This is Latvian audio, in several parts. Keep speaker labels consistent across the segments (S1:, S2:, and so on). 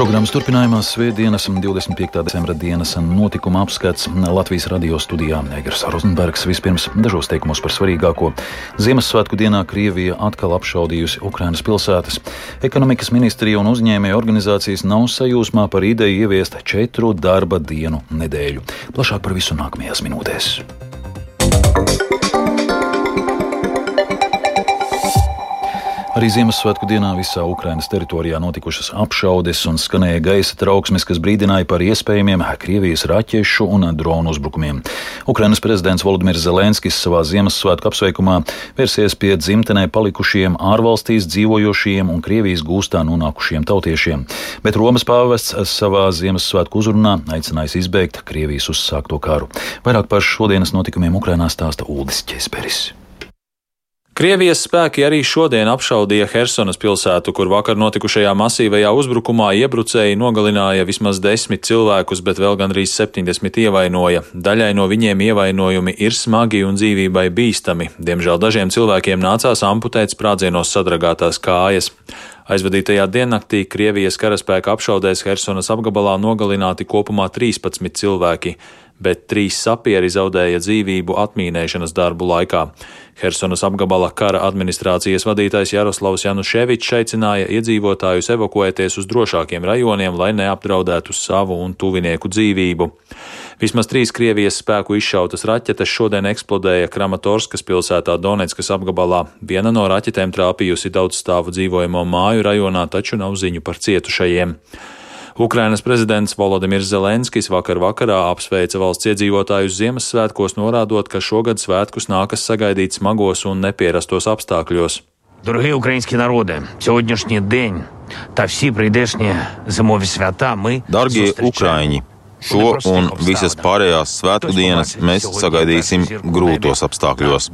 S1: Programmas turpinājumā Svētdienas 25. decembra dienas notikuma apskats Latvijas radio studijā Negras Rozenbergs vispirms dažos teikumos par svarīgāko. Ziemassvētku dienā Krievija atkal apšaudījusi Ukrainas pilsētas. Ekonomikas ministrija un uzņēmēju organizācijas nav sajūsmā par ideju ieviest četru darba dienu nedēļu. Plašāk par visu nākamajās minūtēs. Arī Ziemassvētku dienā visā Ukrainas teritorijā notikušas apšaudes un skanēja gaisa trauksmes, kas brīdināja par iespējamiem Krievijas raķešu un dronu uzbrukumiem. Ukrainas prezidents Volodimirs Zelenskis savā Ziemassvētku apsveikumā vērsies pie dzimtenē palikušiem ārvalstīs dzīvojošiem un Krievijas gūstā nonākušiem tautiešiem, bet Romas pāvests savā Ziemassvētku uzrunā aicinājis izbeigt Krievijas uzsākto karu. Vairāk par šodienas notikumiem Ukrainā stāsta Uldis Česperis.
S2: Krievijas spēki arī šodien apšaudīja Helsonas pilsētu, kur vakar notikušajā masīvajā uzbrukumā iebrucēji nogalināja vismaz desmit cilvēkus, bet vēl gandrīz 70 ievainoja. Daļai no viņiem ievainojumi ir smagi un dzīvībai bīstami. Diemžēl dažiem cilvēkiem nācās amputēt sprādzienos sadragātās kājas. Aizvadītajā diennaktī Krievijas karaspēka apšaudēs Helsonas apgabalā nogalināti kopumā 13 cilvēki bet trīs sapieri zaudēja dzīvību atmīnēšanas darbu laikā. Helsonas apgabala kara administrācijas vadītājs Jaroslavs Januševičs aicināja iedzīvotājus evakuēties uz drošākiem rajoniem, lai neapdraudētu savu un tuvinieku dzīvību. Vismaz trīs Krievijas spēku izšautas raķetes šodien eksplodēja Kramatorskas pilsētā Donetskas apgabalā. Viena no raķetēm trāpījusi daudz stāvu dzīvojamo māju rajonā, taču nav ziņu par cietušajiem. Ukrainas prezidents Volodimirs Zelenskis vakar vakarā apsveica valsts iedzīvotājus Ziemassvētkos, norādot, ka šogad svētkus nākas sagaidīt smagos un nepierastos apstākļos.
S3: Дорогі українські народи, сьогоднішній день та всі прийдешні зимові свята ми
S4: Dargie Ukraiņi! Šo un visas pārējās svētku dienas mēs sagaidīsim grūtos apstākļos.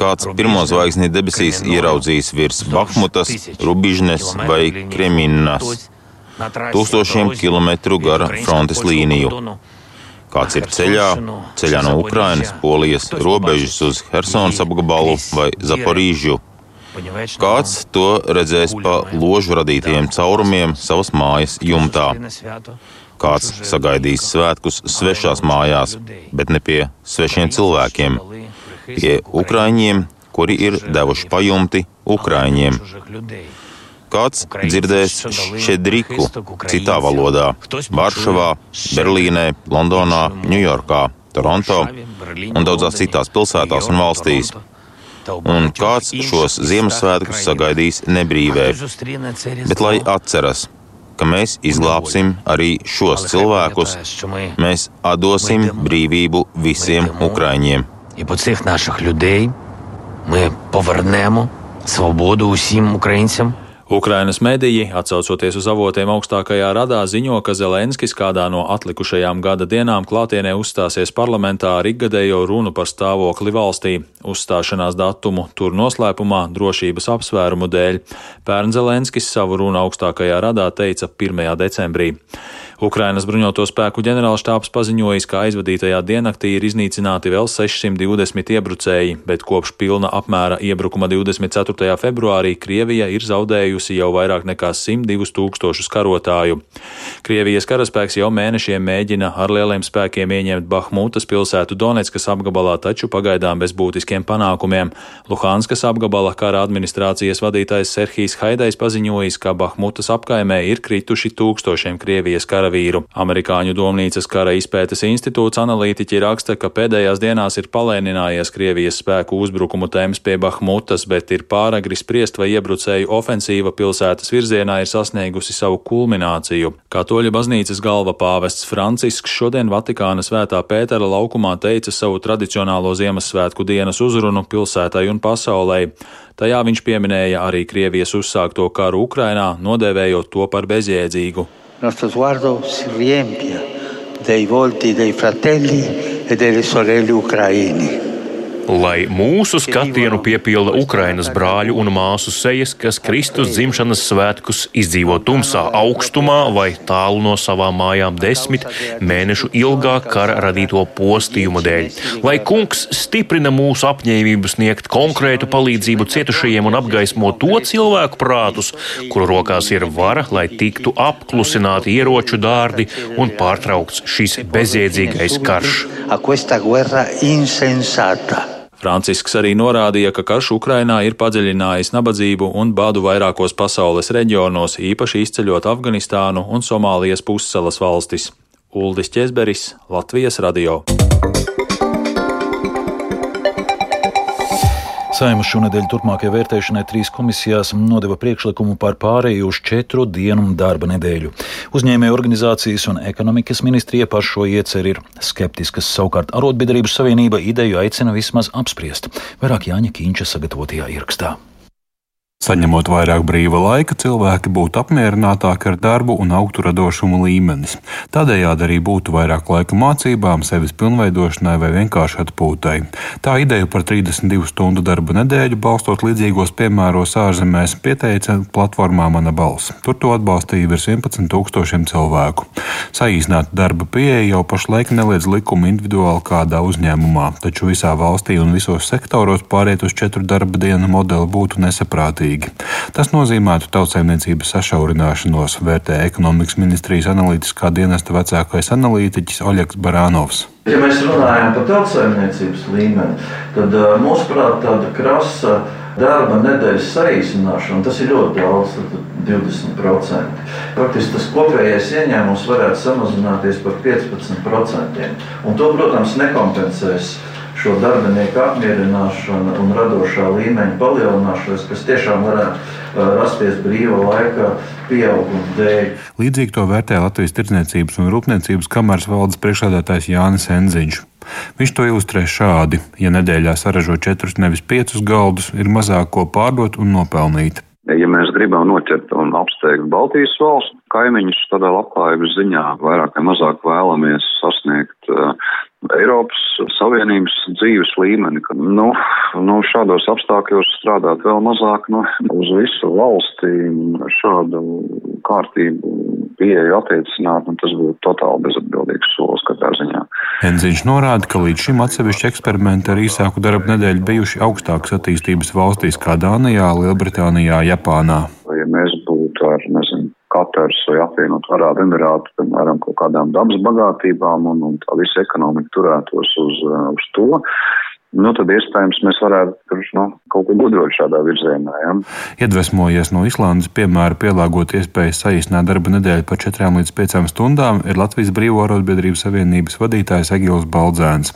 S4: Kāds pirmo zvaigzni debesīs ieraudzīs virs Bahmutas, Rubižnes vai Kreminas tūkstošiem kilometru gara frontes līniju. Kāds ir ceļā, ceļā no Ukrainas, Polijas robežas uz Helsonas apgabalu vai Zaporīžu. Kāds to redzēs pa ložu radītajiem caurumiem savas mājas jumtā. Kāds sagaidīs svētkus svešās mājās, bet ne pie svešiem cilvēkiem, pie ukraiņiem, kuri ir devuši pajumti ukraiņiem kāds dzirdēs šedriku citā valodā - Varšavā, Berlīnē, Londonā, Ņujorkā, Toronto un daudzās citās pilsētās un valstīs. Un kāds šos Ziemassvētkus sagaidīs nebrīvē, bet lai atceras, ka mēs izglābsim arī šos cilvēkus. Mēs atdosim brīvību visiem ukraiņiem.
S3: Mēs pavarnēmu svobodu visiem ukraiņiem.
S2: Ukrainas mediji, atcaucoties uz avotiem augstākajā radā, ziņo, ka Zelenskis kādā no atlikušajām gada dienām klātienē uzstāsies parlamentā ar ikgadējo runu par stāvokli valstī, uzstāšanās datumu tur noslēpumā drošības apsvērumu dēļ. Pērn Zelenskis savu runu augstākajā radā teica 1. decembrī. Ukrainas bruņoto spēku ģenerālštāps paziņojis, ka aizvadītajā diennaktī ir iznīcināti vēl 620 iebrucēji, bet kopš pilna apmēra iebrukuma 24. februārī Krievija ir zaudējusi jau vairāk nekā 102 tūkstošus karotāju. Krievijas karaspēks jau mēnešiem mēģina ar lieliem spēkiem ieņemt Bahmutas pilsētu Donetskas apgabalā, taču pagaidām bez būtiskiem panākumiem. Luhanskas apgabala kara administrācijas vadītājs Serhijs Haidais paziņojis, ka Bahmutas apkaimē ir krituši tūkstošiem Krievijas karavīru karavīru. Amerikāņu domnīcas kara izpētes institūts analītiķi raksta, ka pēdējās dienās ir palēninājies Krievijas spēku uzbrukumu temps pie Bahmutas, bet ir pāragri spriest, vai iebrucēju ofensīva pilsētas virzienā ir sasniegusi savu kulmināciju. Katoļa baznīcas galva pāvests Francisks šodien Vatikāna svētā Pētera laukumā teica savu tradicionālo Ziemassvētku dienas uzrunu pilsētai un pasaulē. Tajā viņš pieminēja arī Krievijas uzsākto karu Ukrainā, nodēvējot to par bezjēdzīgu.
S5: Nostro sguardo si riempie dei volti dei fratelli e delle sorelle ucraini. Lai mūsu skatienu piepilda Ukrainas brāļu un māsu sejas, kas Kristus dzimšanas svētkus izdzīvo tumsā, augstumā vai tālu no savām mājām desmit mēnešu ilgā kara radīto postījumu dēļ. Lai kungs stiprina mūsu apņēmību sniegt konkrētu palīdzību cietušajiem un apgaismo to cilvēku prātus, kuru rokās ir vara, lai tiktu apklusināti ieroču dārdi un pārtraukts šis bezjēdzīgais karš.
S2: Francisks arī norādīja, ka karš Ukrainā ir padziļinājis nabadzību un badu vairākos pasaules reģionos, īpaši izceļot Afganistānu un Somālijas pussalas valstis. Uldis Česberis, Latvijas radio.
S1: Saima šonadēļ turpmākajai vērtēšanai trīs komisijās nodeva priekšlikumu par pārēju uz četru dienu darba nedēļu. Uzņēmēju organizācijas un ekonomikas ministrija par šo ieceru ir skeptiskas, savukārt Arotbiedrību savienība ideju aicina vismaz apspriest. Vairāk Jāņa Kīņša sagatavotajā ierakstā.
S6: Saņemot vairāk brīva laika, cilvēki būtu apmierinātāki ar darbu un augtu radošumu līmenis. Tādējādi arī būtu vairāk laika mācībām, sevis pilnveidošanai vai vienkārši atpūtai. Tā ideju par 32 stundu darba nedēļu, balstot līdzīgos piemēros ārzemēs, pieteica platformā Mana balss. Tur to atbalstīja virs 11 tūkstošiem cilvēku. Saīsnāta darba pieeja jau pašlaik neliedz likumu individuāli kādā uzņēmumā, taču visā valstī un visos sektoros pāriet uz četru darba dienu modeli būtu nesaprātīgi svarīgi. Tas nozīmētu tautsēmniecības sašaurināšanos, vērtē ekonomikas ministrijas analītiskā dienesta vecākais analītiķis Oļegs Barānovs.
S7: Ja mēs runājam par tautsēmniecības līmeni, tad mūsuprāt tāda krasa darba nedēļas saīsināšana, tas ir ļoti daudz. 20%. Faktiski tas kopējais ieņēmums varētu samazināties par 15%. Un to, protams, nekompensēs šo darbinieku apmierināšanu un radošā līmeņa palielināšanos, kas tiešām varētu rasties brīva laika pieauguma dēļ.
S6: Līdzīgi to vērtē Latvijas Tirdzniecības un Rūpniecības kameras valdes priekšsēdētājs Jānis Enziņš. Viņš to ilustrē šādi: ja nedēļā saražo četrus, nevis piecus galdus, ir mazāk ko pārdot un nopelnīt.
S8: Ja mēs gribam noķert un apsteigt Baltijas valstu kaimiņus, tādā labklājības ziņā vairāk vai mazāk vēlamies sasniegt uh, Eiropas Savienības dzīves līmeni, ka nu, nu, šādos apstākļos strādāt vēl mazāk nu, uz visu valsti šādu kārtību pieeju attiecināt, un tas būtu totāli bezatbildīgs solis katrā ziņā.
S6: Enziņš norāda, ka līdz šim atsevišķi eksperimenti ar īsāku darba nedēļu bijuši augstākas attīstības valstīs kā Dānijā, Lielbritānijā, Japānā.
S8: Ja mēs būtu ar, nezinu, Katars vai apvienot Arābu Emirātu, piemēram, kaut kādām dabas bagātībām un, un tā visa ekonomika turētos uz, uz to, nu, tad iespējams mēs varētu nu, kaut ko gudrot šādā virzienā. Ja?
S6: Iedvesmojies no Islandes piemēra pielāgot iespējas saīsināt darba nedēļu par 4 līdz 5 stundām, ir Latvijas Brīvo arotbiedrības savienības vadītājs Egils Baldzēns.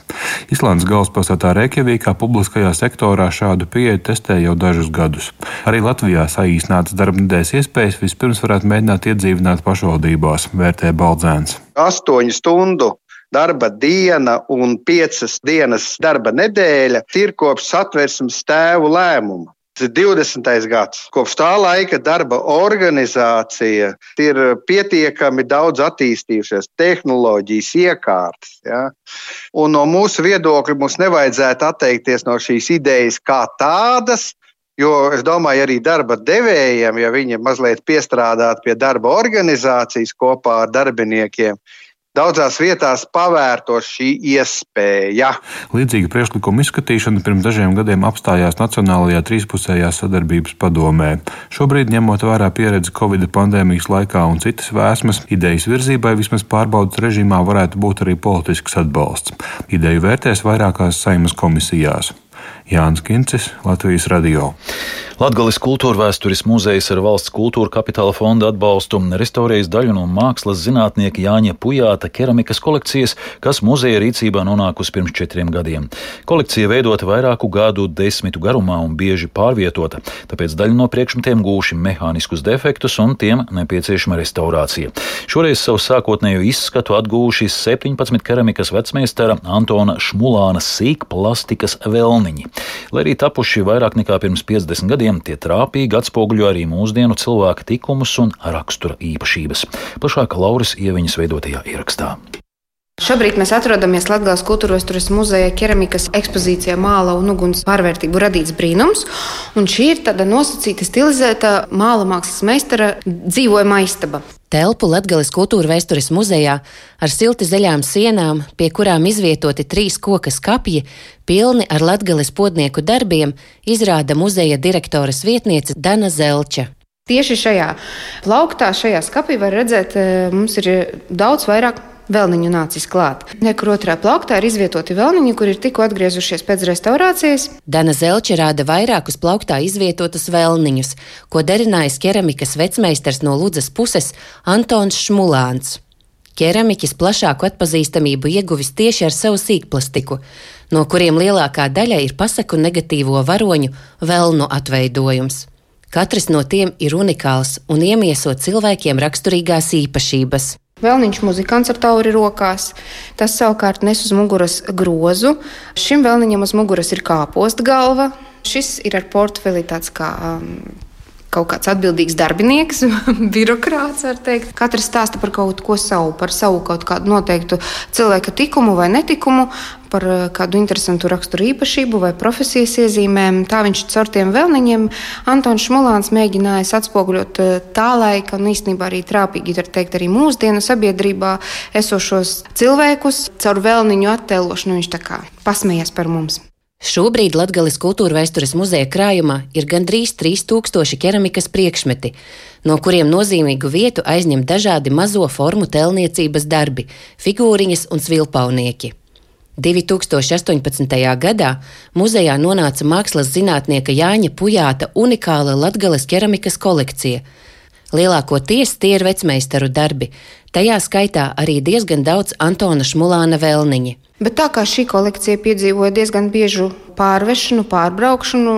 S6: Islandes galvaspilsētā Reikjavīkā publiskajā sektorā šādu pieeju testē jau dažus gadus. Arī Latvijā saīsinātas darba nedēļas iespējas vispirms varētu mēģināt iedzīvināt pašvaldībās, vērtē Baldzēns.
S9: Astoņu stundu darba diena un piecas dienas darba nedēļa ir kopš satversmes tēvu lēmuma. 20. gads. Kopš tā laika darba organizācija ir pietiekami daudz attīstījušies, tehnoloģijas, iekārtas. Ja? Un no mūsu viedokļa mums nevajadzētu atteikties no šīs idejas kā tādas, Jo es domāju, arī darba devējiem, ja viņi mazliet piestrādātu pie darba organizācijas kopā ar darbiniekiem, Daudzās vietās pavērtos šī iespēja.
S6: Līdzīga priekšlikuma izskatīšana pirms dažiem gadiem apstājās Nacionālajā trīspusējā sadarbības padomē. Šobrīd, ņemot vērā pieredzi Covid pandēmijas laikā un citas vēsmas, idejas virzībai vismaz pārbaudas režīmā varētu būt arī politisks atbalsts. Ideju vērtēs vairākās saimas komisijās. Jānis Kincis, Latvijas Radio.
S1: Latgales kultūra vēstures muzejs ar valsts kultūra kapitāla fonda atbalstu restaurējis daļu no mākslas zinātnieka Jāņa Pujāta keramikas kolekcijas, kas muzeja rīcībā nonākusi pirms četriem gadiem. Kolekcija veidota vairāku gadu desmitu garumā un bieži pārvietota, tāpēc daļa no priekšmetiem gūši mehāniskus defektus un tiem nepieciešama restaurācija. Šoreiz savu sākotnējo izskatu atgūši 17 keramikas vecmeistara Antona Šmulāna sīkplastikas velniņi. Lai arī tapuši vairāk nekā pirms 50 gadiem, tie trāpīgi atspoguļo arī mūsdienu cilvēka tikumus un rakstura īpašības. Plašāk Lauras ieviņas veidotajā ierakstā.
S10: Šobrīd mēs atrodamies Latvijas kultūras turisma muzeja keramikas ekspozīcijā Māla un uguns pārvērtību radīts brīnums. Un šī ir tāda nosacīta, stilizēta māla mākslas meistara dzīvojama istaba.
S11: Telpu Latvijas kultūra vēstures muzejā ar silti zaļām sienām, pie kurām izvietoti trīs koka skapji, pilni ar latgales podnieku darbiem, izrāda muzeja direktoras vietniece Dana Zelča.
S10: Tieši šajā plauktā, šajā skapī var redzēt, eh, mums ir daudz vairāk vēlniņu nācis klāt. Nekur otrā plauktā ir izvietoti vēlniņi, kur ir tikko atgriezušies pēc restaurācijas.
S11: Dana Zelča rāda vairākus plauktā izvietotus vēlniņus, ko derinājis keramikas vecmeistars no Ludzas puses Antons Šmulāns. Keramiķis plašāku atpazīstamību ieguvis tieši ar savu sīkplastiku, no kuriem lielākā daļa ir pasaku negatīvo varoņu vēlnu atveidojums. Katrs no tiem ir unikāls un iemieso cilvēkiem raksturīgās īpašības.
S10: Vēlniņš muzikants ar tauri rokās. Tas savukārt nes uz muguras grozu. Šim vēlniņam uz muguras ir kāposta galva. Šis ir ar portfeli tāds kā um, kaut kāds atbildīgs darbinieks, birokrāts, var teikt. Katrs stāsta par kaut ko savu, par savu kaut kādu noteiktu cilvēka tikumu vai netikumu, par eh, kādu interesantu raksturu īpašību vai profesijas iezīmēm. Tā viņš caur tiem vēlniņiem Antons Šmulāns mēģinājis atspoguļot eh, tā laika un īstenībā arī trāpīgi, var teikt, arī mūsdienu sabiedrībā esošos cilvēkus caur vēlniņu attēlošanu. Viņš tā kā pasmējās par mums.
S11: Šobrīd Latvijas kultūra vēstures muzeja krājumā ir gandrīz 3000 keramikas priekšmeti, no kuriem nozīmīgu vietu aizņem dažādi mazo formu tēlniecības darbi, figūriņas un svilpaunieki. 2018. gadā muzejā nonāca mākslas zinātnieka Jāņa Pujāta unikāla Latvijas keramikas kolekcija. Lielākoties tie ir vecmeistaru darbi, tajā skaitā arī diezgan daudz Antona Šmulāna vēlniņa.
S10: Bet tā kā šī kolekcija piedzīvoja diezgan biežu pārvešanu, pārbraukšanu,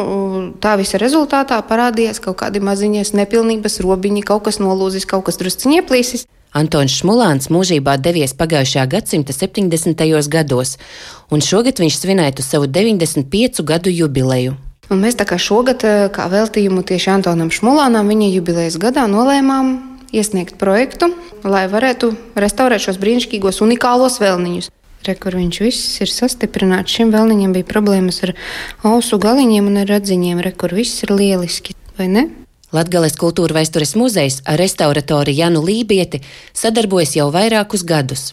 S10: tā visa rezultātā parādījās kaut kādi maziņas nepilnības, robiņi, kaut kas nolūzis, kaut kas drusciņi ieplīsis.
S11: Antons Šmulāns mūžībā devies pagājušā gadsimta 70. gados, un šogad viņš svinētu savu 95 gadu jubileju.
S10: Un mēs tā kā šogad, eh, kā veltījumu tieši Antonam Šmulānam, viņa jubilejas gadā nolēmām iesniegt projektu, lai varētu restaurēt šos brīnišķīgos unikālos vēlniņus. Re, kur viņš viss ir sastiprināts. Šim vēlniņam bija problēmas ar ausu galiņiem un ar radziņiem. Re, kur viss ir lieliski, vai ne?
S11: Latgales kultūra vēstures muzejs ar restauratori Janu Lībieti sadarbojas jau vairākus gadus.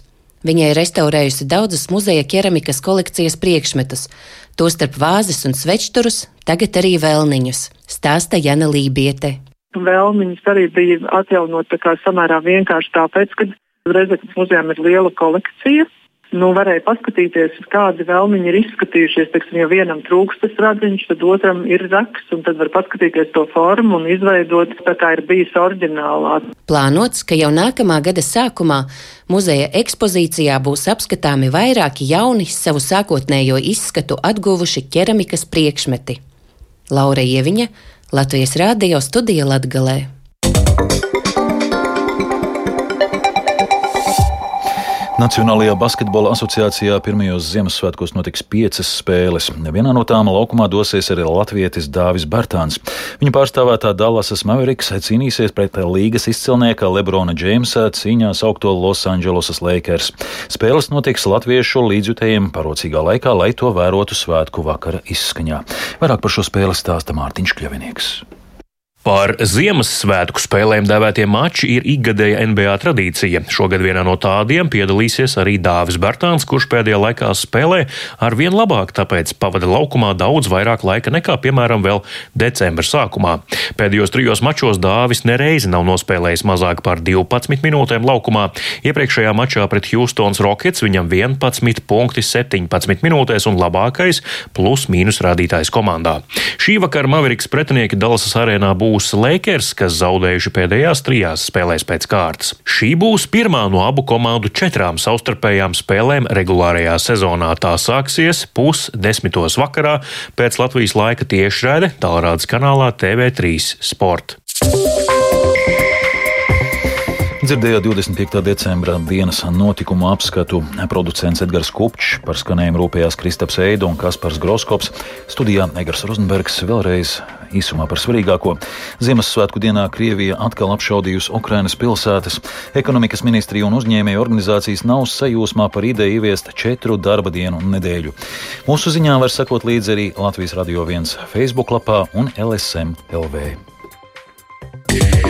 S11: Viņai ir restaurējusi daudzus muzeja keramikas kolekcijas priekšmetus, tostarp vāzes un svečturus, tagad arī vēlniņus, stāsta Jana Lībiete.
S12: Vēlniņus arī bija atjaunot samērā vienkārši tāpēc, ka Reizeknas muzejām ir liela kolekcija, nu, varēja paskatīties, kādi vēlmiņi ir izskatījušies. Teiksim, ja vienam trūkst tas radziņš, tad otram ir raks, un tad var paskatīties to formu un izveidot tā, kā ir bijis oriģinālā.
S11: Plānots, ka jau nākamā gada sākumā muzeja ekspozīcijā būs apskatāmi vairāki jauni savu sākotnējo izskatu atguvuši keramikas priekšmeti. Laura Ieviņa, Latvijas Rādio studija Latgalē.
S1: Nacionālajā basketbola asociācijā pirmajos Ziemassvētkos notiks piecas spēles. Vienā no tām laukumā dosies arī latvietis Dāvis Bartāns. Viņa pārstāvētā Dallasas Mavericks cīnīsies pret līgas izcilnieka Lebrona Džeimsa cīņā saukto Los Angelesas Lakers. Spēles notiks latviešu līdzjutējiem parocīgā laikā, lai to vērotu svētku vakara izskaņā. Vairāk par šo spēli stāsta Mārtiņš Kļavinieks.
S5: Par Ziemassvētku spēlēm dēvētie mači ir ikgadēja NBA tradīcija. Šogad vienā no tādiem piedalīsies arī Dāvis Bartāns, kurš pēdējā laikā spēlē ar vien labāk, tāpēc pavada laukumā daudz vairāk laika nekā, piemēram, vēl decembra sākumā. Pēdējos trijos mačos Dāvis nereizi nav nospēlējis mazāk par 12 minūtēm laukumā. Iepriekšējā mačā pret Houstons Rockets viņam 11 punkti 17 minūtēs un labākais plus mīnus rādītājs komandā. Šī vakara Mavericks pretinieki Dallasas arēnā būs būs Lakers, kas zaudējuši pēdējās trijās spēlēs pēc kārtas. Šī būs pirmā no abu komandu četrām savstarpējām spēlēm regulārajā sezonā. Tā sāksies pusdesmitos vakarā pēc Latvijas laika tiešraide tālrādes kanālā TV3 Sport.
S1: Dzirdējāt 25. decembra dienas notikumu apskatu. Producents Edgars Kupčs par skanējumu rūpējās Kristaps Eidu un Kaspars Groskops. Studijā Egars Rozenbergs vēlreiz īsumā par svarīgāko. Ziemassvētku dienā Krievija atkal apšaudījusi Ukrainas pilsētas. Ekonomikas ministrija un uzņēmēju organizācijas nav sajūsmā par ideju ieviest četru darba dienu nedēļu. Mūsu ziņā var sekot līdzi arī Latvijas Radio 1 Facebook lapā un LSM LV. Yeah.